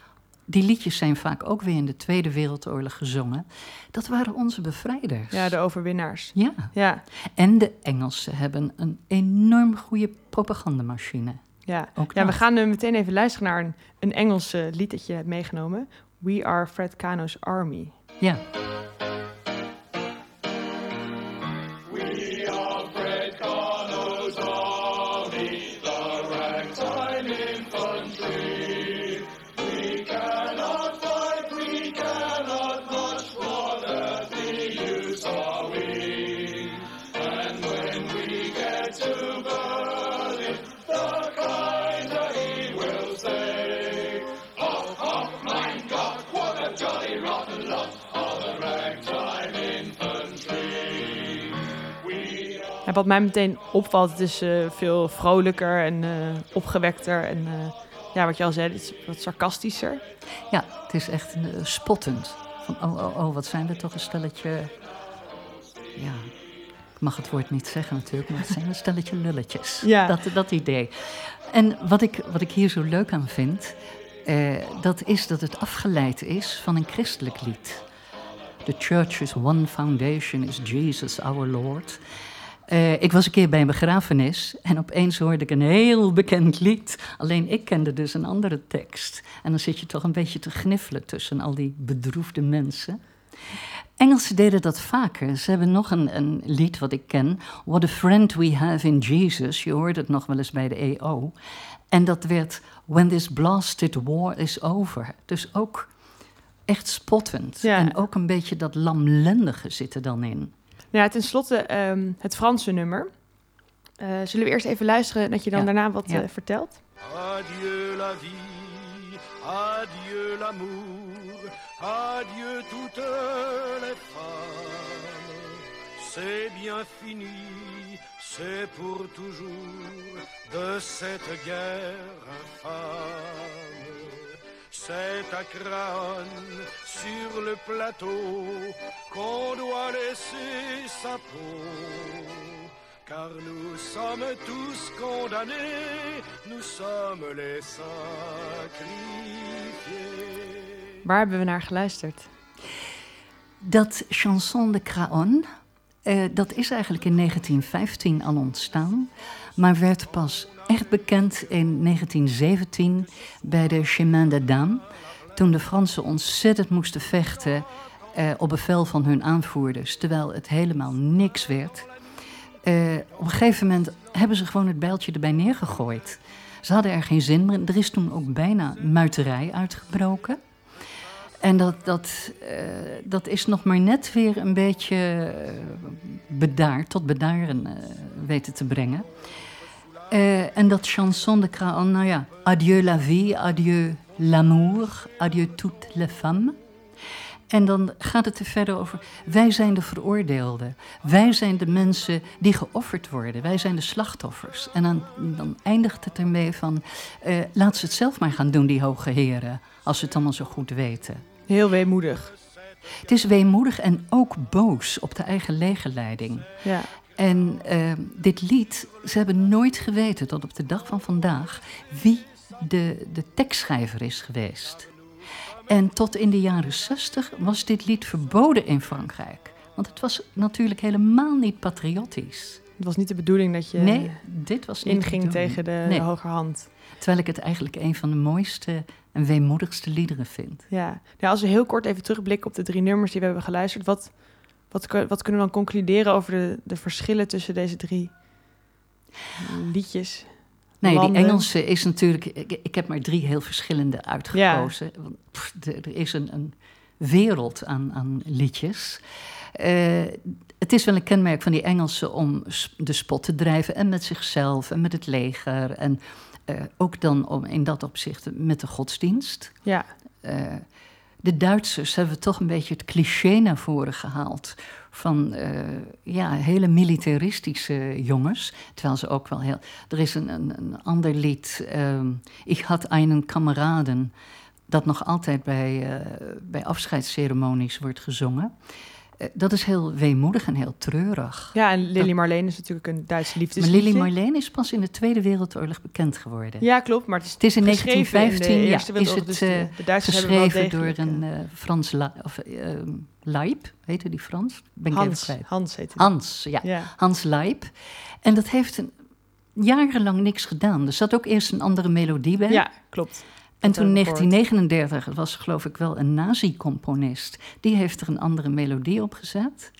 die liedjes zijn vaak ook weer in de Tweede Wereldoorlog gezongen. Dat waren onze bevrijders. ja, de overwinnaars. Ja, Ja, en de Engelsen hebben een enorm goede propagandamachine. ja. Ook ja we gaan eh, meteen even luisteren naar een, een Engels eh, lied dat je hebt meegenomen. We Are Fred Kano's Army. Ja, wat mij meteen opvalt, het is eh, veel vrolijker en eh, opgewekter. En eh, ja, wat je al zei, het is wat sarcastischer. ja het is echt spottend. Van, oh, oh, oh, wat zijn we toch een stelletje... Ja, ik mag het woord niet zeggen natuurlijk, maar het zijn een stelletje lulletjes. Ja. Dat, dat idee. En wat ik, wat ik hier zo leuk aan vind, dat is dat het afgeleid is van een christelijk lied. The church's one foundation is Jesus our Lord. Eh, ik was een keer bij een begrafenis en opeens hoorde ik een heel bekend lied. Alleen ik kende dus een andere tekst. En dan zit je toch een beetje te gniffelen tussen al die bedroefde mensen. Engelsen deden dat vaker. Ze hebben nog een, een lied wat ik ken. What a friend we have in Jesus. Je hoort het nog wel eens bij de EO. En dat werd When this blasted war is over. Dus ook echt spottend. Ja. En ook een beetje dat lamlendige zit er dan in. Nou ja, ten slotte ehm, het Franse nummer. Eh, zullen we eerst even luisteren dat je dan Ja. daarna wat Ja. eh, vertelt? Adieu la vie, adieu l'amour, adieu toutes les femmes. C'est bien fini, c'est pour toujours de cette guerre infâme. C'est à Craonne, sur le plateau, qu'on doit laisser sa peau. Car nous sommes tous condamnés, nous sommes les sacrifiés. Waar hebben we naar geluisterd? Dat chanson de Craon, eh, dat is eigenlijk in 1915 al ontstaan, maar werd pas echt bekend in 1917 bij de Chemin des Dames, toen de Fransen ontzettend moesten vechten eh, op bevel van hun aanvoerders, terwijl het helemaal niks werd. Eh, op een gegeven moment hebben ze gewoon het bijltje erbij neergegooid. Ze hadden er geen zin meer. Er is toen ook bijna muiterij uitgebroken. En dat, dat, eh, dat is nog maar net weer een beetje eh, bedaard, tot bedaren eh, weten te brengen. En dat chanson de Craon, nou ja, adieu la vie, adieu l'amour, adieu toutes les femmes. En dan gaat het er verder over, wij zijn de veroordeelden. Wij zijn de mensen die geofferd worden. Wij zijn de slachtoffers. En dan, dan eindigt het ermee van, eh, laat ze het zelf maar gaan doen, die hoge heren. Als ze het allemaal zo goed weten. Heel weemoedig. Het is weemoedig en ook boos op de eigen legerleiding. Ja. En eh, dit lied, ze hebben nooit geweten tot op de dag van vandaag wie de, de tekstschrijver is geweest. En tot in de jaren zestig was dit lied verboden in Frankrijk. Want het was natuurlijk helemaal niet patriotisch. Het was niet de bedoeling dat je Nee, dit was niet inging tegen de, Nee. de hogerhand. Terwijl ik het eigenlijk een van de mooiste en weemoedigste liederen vind. Ja. Nou, als we heel kort even terugblikken op de drie nummers die we hebben geluisterd, wat, wat, wat kunnen we dan concluderen over de, de verschillen tussen deze drie liedjes? Nee, die. Engelse is natuurlijk. Ik, ik heb maar drie heel verschillende uitgekozen. Pff, de- er is een, een wereld aan, aan liedjes. Eh, het is wel een kenmerk van die Engelsen om de spot te drijven. En met zichzelf en met het leger. En eh, ook dan om in dat opzicht met de godsdienst. Ja, Eh, de Duitsers hebben toch een beetje het cliché naar voren gehaald. Van ja, hele militaristische jongens. Terwijl ze ook wel heel. Er is een, een, een ander lied. ehm Ik had einen kameraden. Dat nog altijd bij, bij afscheidsceremonies wordt gezongen. Eh, dat is heel weemoedig en heel treurig. ja en Lily Marleen is natuurlijk een Duitse Maar liefdesliedje. Lily Marleen is pas in de Tweede Wereldoorlog bekend geworden. Ja, klopt, maar het is, Het is in geschreven 1915 in de ja, is het dus de- eh, de Duitsers hebben wel geschreven door een eh, Frans La, of, eh, Leip, heette die Frans? Ben ik even Hans, kwijt. Hans heet het. Hans, ja. Ja. Hans Leip. En dat heeft een, jarenlang niks gedaan. Er zat ook eerst een andere melodie bij. ja, klopt. En toen in heb ik gehoord. 1939 was geloof ik wel een nazi-componist. Die heeft er een andere melodie op gezet.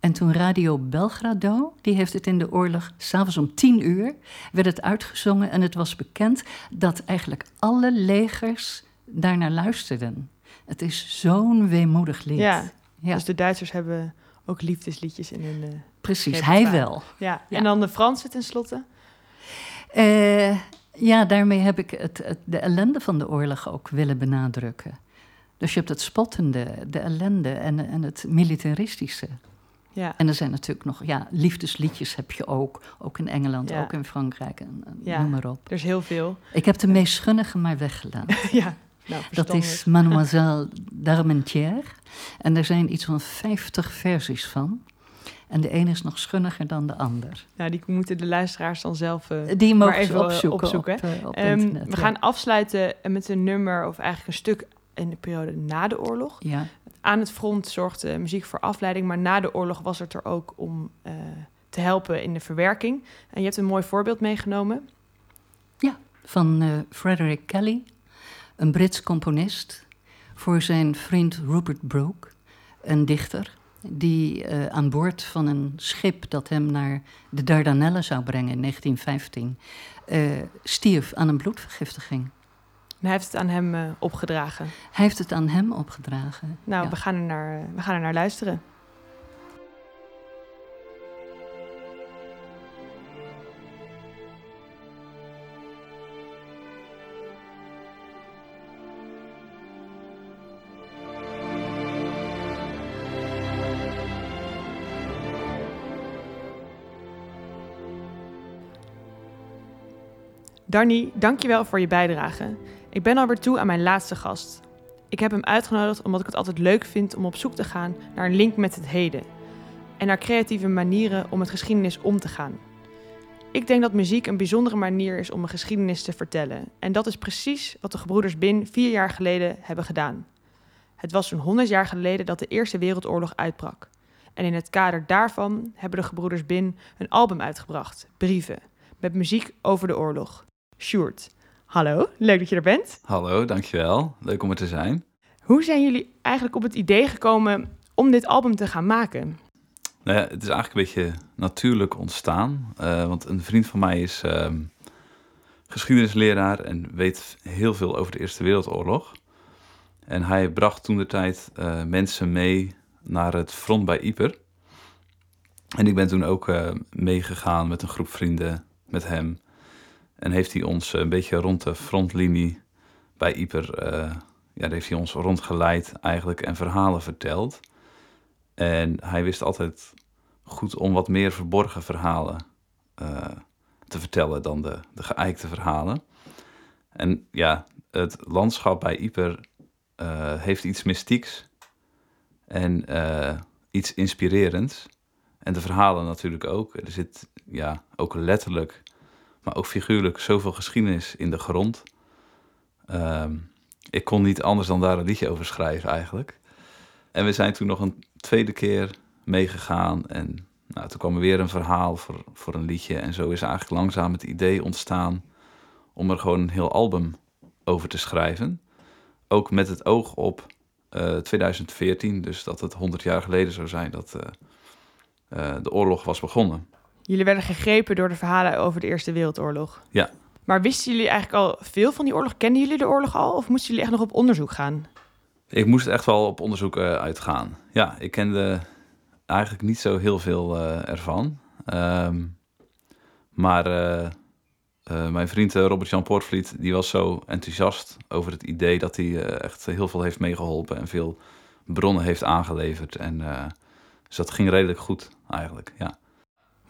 En toen Radio Belgrado, die heeft het in de oorlog, s'avonds om tien uur, werd het uitgezongen. En het was bekend dat eigenlijk alle legers daarnaar luisterden. Het is zo'n weemoedig lied. Ja, Ja, dus de Duitsers hebben ook liefdesliedjes in hun... eh, precies. Hij wel. ja. Ja. en dan de Fransen tenslotte. Eh, ja, daarmee heb ik het, het, de ellende van de oorlog ook willen benadrukken. Dus je hebt het spottende, de ellende en, en het militaristische. Ja, En er zijn natuurlijk nog, ja, liefdesliedjes heb je ook. Ook in Engeland, Ja. ook in Frankrijk, en, en Ja. noem maar op. er is heel veel. Ik heb de meest schunnige maar weggelaten. ja, nou, Dat is Mademoiselle d'Armentière. En er zijn iets van 50 versies van. En de ene is nog schunniger dan de ander. Nou, die moeten de luisteraars dan zelf... eh, Die mogen even, opzoeken, opzoeken, op, eh, op Ehm, internet. we ja. gaan afsluiten met een nummer, of eigenlijk een stuk in de periode na de oorlog. Ja. Aan het front zorgde muziek voor afleiding, maar na de oorlog was het er ook om eh, te helpen in de verwerking. En je hebt een mooi voorbeeld meegenomen. van eh, Frederick Kelly, een Brits componist, voor zijn vriend Rupert Brooke, een dichter, die eh, aan boord van een schip dat hem naar de Dardanellen zou brengen in 1915, eh, stierf aan een bloedvergiftiging. En hij heeft het aan hem eh, opgedragen. Hij heeft het aan hem opgedragen. Nou, Ja. we, gaan er naar, we gaan er naar luisteren. Danny, dankjewel voor je bijdrage. Ik ben alweer toe aan mijn laatste gast. Ik heb hem uitgenodigd omdat ik het altijd leuk vind om op zoek te gaan naar een link met het heden. En naar creatieve manieren om met geschiedenis om te gaan. Ik denk dat muziek een bijzondere manier is om een geschiedenis te vertellen. En dat is precies wat de gebroeders Bin vier jaar geleden hebben gedaan. Het was zo'n 100 jaar geleden dat de Eerste Wereldoorlog uitbrak. En in het kader daarvan hebben de gebroeders Bin een album uitgebracht, Brieven, met muziek over de oorlog. Sjoerd, hallo, leuk dat je er bent. Hallo, dankjewel. Leuk om er te zijn. Hoe zijn jullie eigenlijk op het idee gekomen om dit album te gaan maken? Nou ja, het is eigenlijk een beetje natuurlijk ontstaan. eh, want een vriend van mij is ehm, geschiedenisleraar en weet heel veel over de Eerste Wereldoorlog. En hij bracht toen de tijd eh, mensen mee naar het front bij Yper. En ik ben toen ook eh, meegegaan met een groep vrienden met hem. En heeft hij ons een beetje rond de frontlinie bij Yper eh, ja, heeft hij ons rondgeleid eigenlijk en verhalen verteld. En hij wist altijd goed om wat meer verborgen verhalen eh, te vertellen dan de, de geëikte verhalen. En ja, het landschap bij Ieper eh, heeft iets mystieks en eh, iets inspirerends. En de verhalen natuurlijk ook. Er zit ja, ook letterlijk, maar ook figuurlijk zoveel geschiedenis in de grond. Ehm, ik kon niet anders dan daar een liedje over schrijven eigenlijk. En we zijn toen nog een tweede keer meegegaan. En nou, toen kwam er weer een verhaal voor, voor een liedje. En zo is eigenlijk langzaam het idee ontstaan om er gewoon een heel album over te schrijven. Ook met het oog op eh, 2014, dus dat het 100 jaar geleden zou zijn dat eh, eh, de oorlog was begonnen. Jullie werden gegrepen door de verhalen over de Eerste Wereldoorlog. Ja. Maar wisten jullie eigenlijk al veel van die oorlog? Kenden jullie de oorlog al? Of moesten jullie echt nog op onderzoek gaan? Ik moest echt wel op onderzoek eh, uitgaan. Ja, ik kende eigenlijk niet zo heel veel eh, ervan. Ehm, maar eh, mijn vriend Robert-Jan Poortvliet, die was zo enthousiast over het idee dat hij echt heel veel heeft meegeholpen en veel bronnen heeft aangeleverd. En, dus dat ging redelijk goed eigenlijk, ja.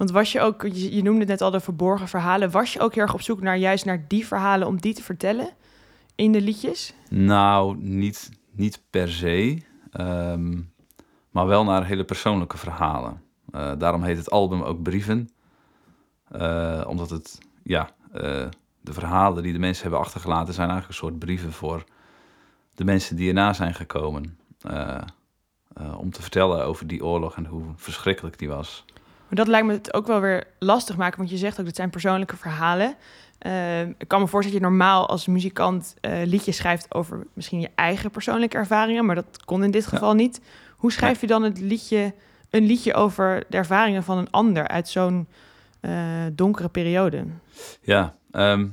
Want was je ook, je, je noemde net al de verborgen verhalen. Was je ook heel erg op zoek naar juist naar die verhalen om die te vertellen in de liedjes? Nou, niet, niet per se, ehm, maar wel naar hele persoonlijke verhalen. Eh, daarom heet het album ook Brieven, Eh, omdat het, ja, eh, de verhalen die de mensen hebben achtergelaten zijn eigenlijk een soort brieven voor de mensen die erna zijn gekomen. om te vertellen over die oorlog en hoe verschrikkelijk die was. Maar dat lijkt me het ook wel weer lastig maken, want je zegt ook dat zijn persoonlijke verhalen. Eh, ik kan me voorstellen dat je normaal als muzikant eh, liedjes schrijft over misschien je eigen persoonlijke ervaringen, maar dat kon in dit geval niet. Hoe schrijf je dan het liedje, een liedje over de ervaringen van een ander uit zo'n eh, donkere periode? Ja, ehm,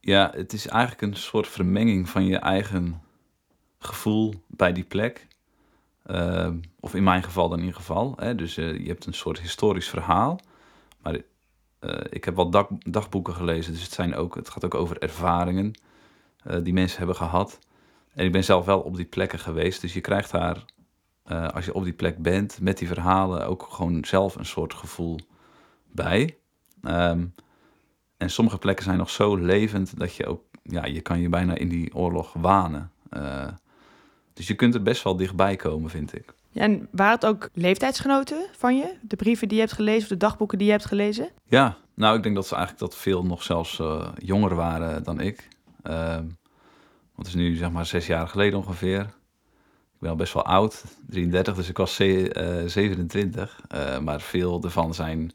ja, het is eigenlijk een soort vermenging van je eigen gevoel bij die plek. Ehm, of in mijn geval dan in ieder geval. Hè? Dus eh, je hebt een soort historisch verhaal. Maar eh, ik heb wat dag- dagboeken gelezen, dus het, zijn ook, het gaat ook over ervaringen eh, die mensen hebben gehad. En ik ben zelf wel op die plekken geweest, dus je krijgt daar, eh, als je op die plek bent, met die verhalen ook gewoon zelf een soort gevoel bij. Ehm, en sommige plekken zijn nog zo levend dat je ook, ja, je kan je bijna in die oorlog wanen. Dus je kunt er best wel dichtbij komen, vind ik. Ja, en waren het ook leeftijdsgenoten van je? De brieven die je hebt gelezen of de dagboeken die je hebt gelezen? Ja, nou, ik denk dat ze eigenlijk dat veel nog zelfs eh, jonger waren dan ik. Ehm, want het is nu zeg maar zes jaar geleden ongeveer. Ik ben al best wel oud, 33, dus ik was ze- eh, 27. Eh, maar veel ervan zijn,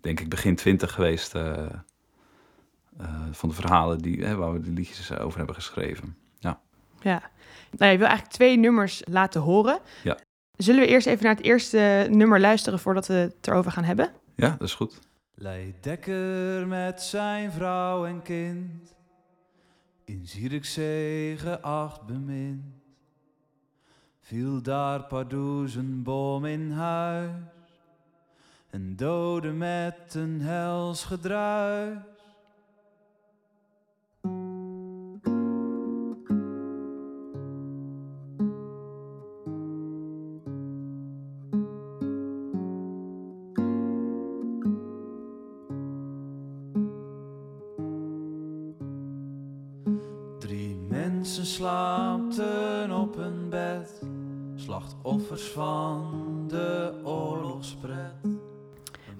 denk ik, begin 20 geweest. van de verhalen die, hè, waar we de liedjes over hebben geschreven. Ja. Ja. Nou, je wil eigenlijk twee nummers laten horen. Ja. Zullen we eerst even naar het eerste nummer luisteren voordat we het erover gaan hebben? ja, dat is goed. Leidekker met zijn vrouw en kind, in Zierikzee geacht bemind, viel daar pardoes een boom in huis, en doodde met een hels gedruis.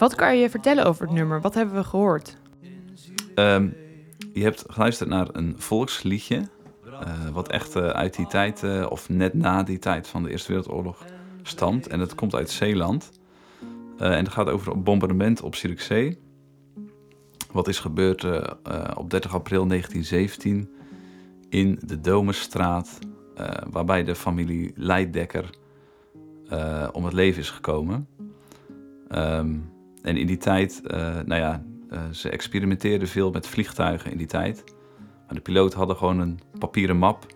Wat kan je vertellen over het nummer? Wat hebben we gehoord? Ehm, je hebt geluisterd naar een volksliedje. eh, wat echt eh, uit die tijd, eh, of net na die tijd van de Eerste Wereldoorlog stamt. En het komt uit Zeeland. En het gaat over een bombardement op Zierikzee. Wat is gebeurd op 30 april 1917 in de Domerstraat. eh, waarbij de familie Leidekker eh, om het leven is gekomen. Ehm, en in die tijd, eh, nou ja, eh, ze experimenteerden veel met vliegtuigen in die tijd. Maar de piloten hadden gewoon een papieren map.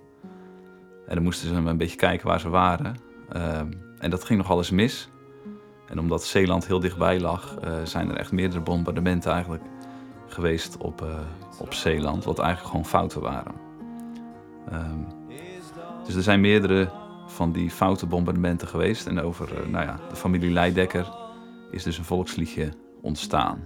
En dan moesten ze een beetje kijken waar ze waren. Ehm, en dat ging nogal eens mis. En omdat Zeeland heel dichtbij lag, eh, zijn er echt meerdere bombardementen eigenlijk geweest op, op Zeeland. Wat eigenlijk gewoon fouten waren. Ehm, dus er zijn meerdere van die foute bombardementen geweest. En over nou ja, de familie Leidekker is dus een volksliedje ontstaan.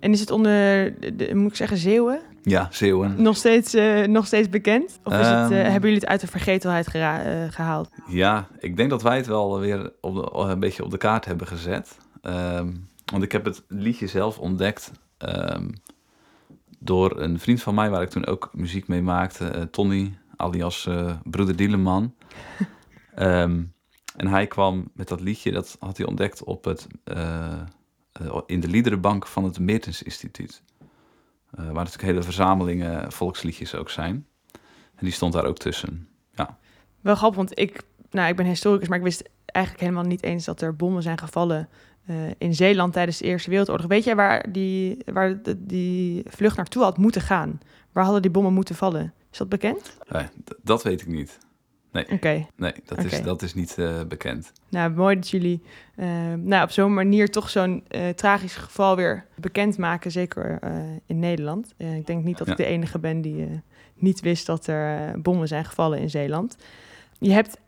En is het onder, de, moet ik zeggen, Zeeuwen Ja, Zeeuwen. nog steeds, eh, nog steeds bekend? Of is het, eh, Ehm. hebben jullie het uit de vergetelheid gera- eh, gehaald? Ja, ik denk dat wij het wel weer op de, een beetje op de kaart hebben gezet. Ehm, want ik heb het liedje zelf ontdekt ehm, door een vriend van mij, waar ik toen ook muziek mee maakte, Tony, alias Broeder Dieleman. En hij kwam met dat liedje, dat had hij ontdekt op het, eh, in de liederenbank van het Meertens Instituut. Eh, waar natuurlijk hele verzamelingen volksliedjes ook zijn. En die stond daar ook tussen. Ja. Wel grappig, want ik, nou, ik ben historicus, maar ik wist eigenlijk helemaal niet eens dat er bommen zijn gevallen in Zeeland tijdens de Eerste Wereldoorlog. Weet jij waar die, waar de- die vlucht naartoe had moeten gaan? Waar hadden die bommen moeten vallen? Is dat bekend? Nee, dat weet ik niet. Nee, Oké. nee dat, is, dat is niet eh, bekend. Nou, mooi dat jullie eh, nou, op zo'n manier toch zo'n eh, tragisch geval weer bekendmaken, zeker eh, in Nederland. Ik denk niet dat ik Ja. de enige ben die niet wist dat er bommen zijn gevallen in Zeeland. Je hebt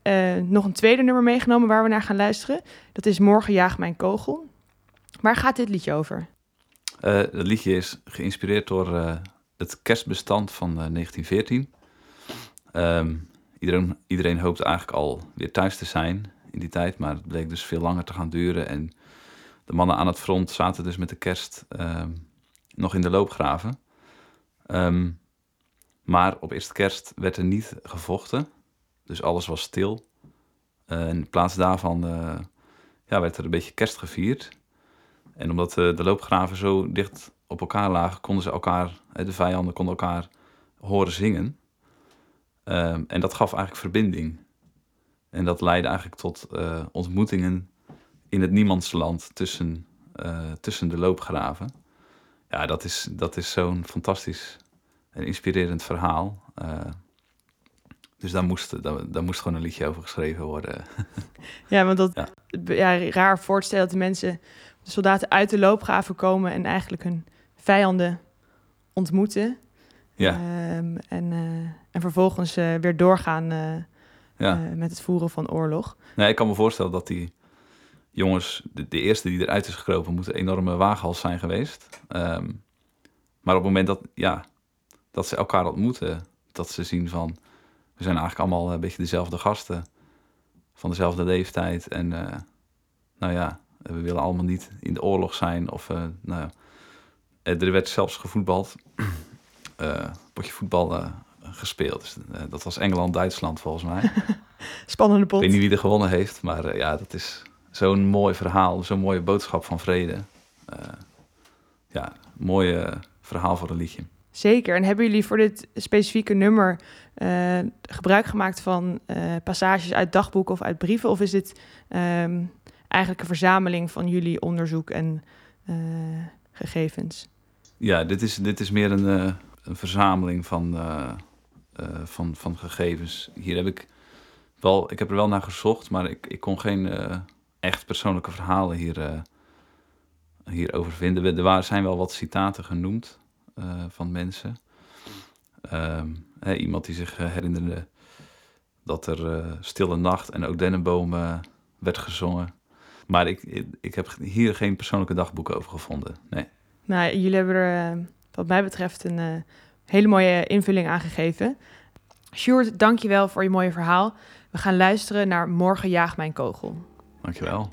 nog een tweede nummer meegenomen waar we naar gaan luisteren. Dat is Morgen jaagt mijn kogel. Waar gaat dit liedje over? Het liedje is geïnspireerd door het kerstbestand van eh, 1914. Ehm, iedereen, iedereen hoopte eigenlijk al weer thuis te zijn in die tijd, maar het bleek dus veel langer te gaan duren. En de mannen aan het front zaten dus met de kerst ehm, nog in de loopgraven. Ehm, maar op eerste kerst werd er niet gevochten, dus alles was stil. Eh, in plaats daarvan eh, ja, werd er een beetje kerst gevierd. En omdat eh, de loopgraven zo dicht op elkaar lagen, konden ze elkaar, de vijanden konden elkaar horen zingen. Ehm, en dat gaf eigenlijk verbinding. En dat leidde eigenlijk tot eh, ontmoetingen in het niemandsland tussen, eh, tussen de loopgraven. Ja, dat is, dat is zo'n fantastisch en inspirerend verhaal. Eh, dus daar moest, daar, daar moest gewoon een liedje over geschreven worden. Ja, want dat Ja. ja. raar voorstellen dat de mensen, de soldaten uit de loopgraven komen en eigenlijk hun vijanden ontmoeten. Ja. Ehm, en, en vervolgens eh, weer doorgaan eh, Ja. eh, met het voeren van oorlog. Nee, ik kan me voorstellen dat die jongens, de, de eerste die eruit is gekropen, moet een enorme waaghals zijn geweest. Ehm, maar op het moment dat, ja, dat ze elkaar ontmoeten, dat ze zien van, we zijn eigenlijk allemaal een beetje dezelfde gasten, van dezelfde leeftijd. En nou ja, we willen allemaal niet in de oorlog zijn. Of, eh, nou er werd zelfs gevoetbald, eh potje voetbal gespeeld. Dus, eh, dat was Engeland-Duitsland volgens mij. Spannende pot. Ik weet niet wie er gewonnen heeft, maar eh, ja, dat is zo'n mooi verhaal, zo'n mooie boodschap van vrede. Eh, ja, mooi verhaal voor een liedje. Zeker. En hebben jullie voor dit specifieke nummer gebruik gemaakt van passages uit dagboeken of uit brieven? Of is dit ehm, eigenlijk een verzameling van jullie onderzoek en gegevens? Ja, dit is, dit is meer een, een verzameling van, van, van gegevens. Hier heb ik wel, ik heb er wel naar gezocht, maar ik, ik kon geen eh, echt persoonlijke verhalen hier, eh, hierover vinden. Er waren, zijn wel wat citaten genoemd eh, van mensen. Ehm, iemand die zich eh, herinnerde dat er eh, Stille Nacht en ook Dennenboom werd gezongen. Maar ik, ik, heb hier geen persoonlijke dagboeken over gevonden. Nee. Nou, jullie hebben er eh, wat mij betreft een eh, hele mooie invulling aan gegeven. Sjoerd, dank je wel voor je mooie verhaal. We gaan luisteren naar Morgen jaagt mijn kogel. Dankjewel.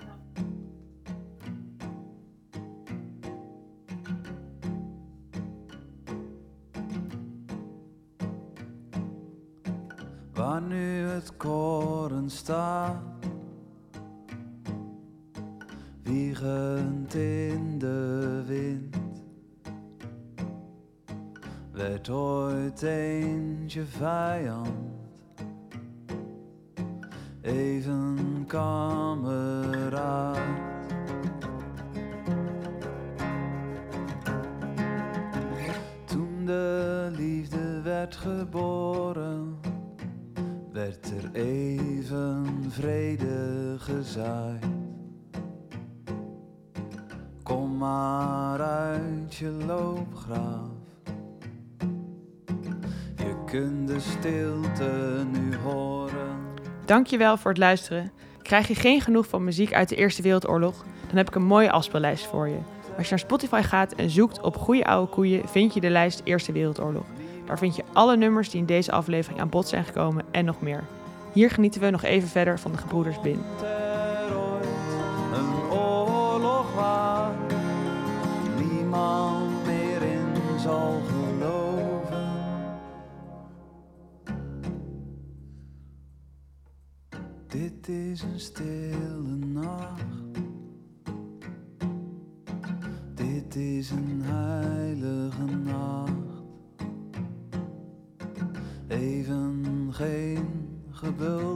Waar nu het koren staat, wiegend in de wind, werd ooit eentje vijand, even kameraad. Toen de liefde werd geboren, werd er even vrede gezaaid. Kom maar uit je loopgraaf. Kunt de stilte nu horen. Dankjewel voor het luisteren. Krijg je geen genoeg van muziek uit de Eerste Wereldoorlog? Dan heb ik een mooie afspeellijst voor je. Als je naar Spotify gaat en zoekt op Goeie Oude Koeien, vind je de lijst Eerste Wereldoorlog. Daar vind je alle nummers die in deze aflevering aan bod zijn gekomen en nog meer. Hier genieten we nog even verder van de gebroeders Bin. Dit is een stille nacht. Dit is een heilige nacht. Even geen gebulder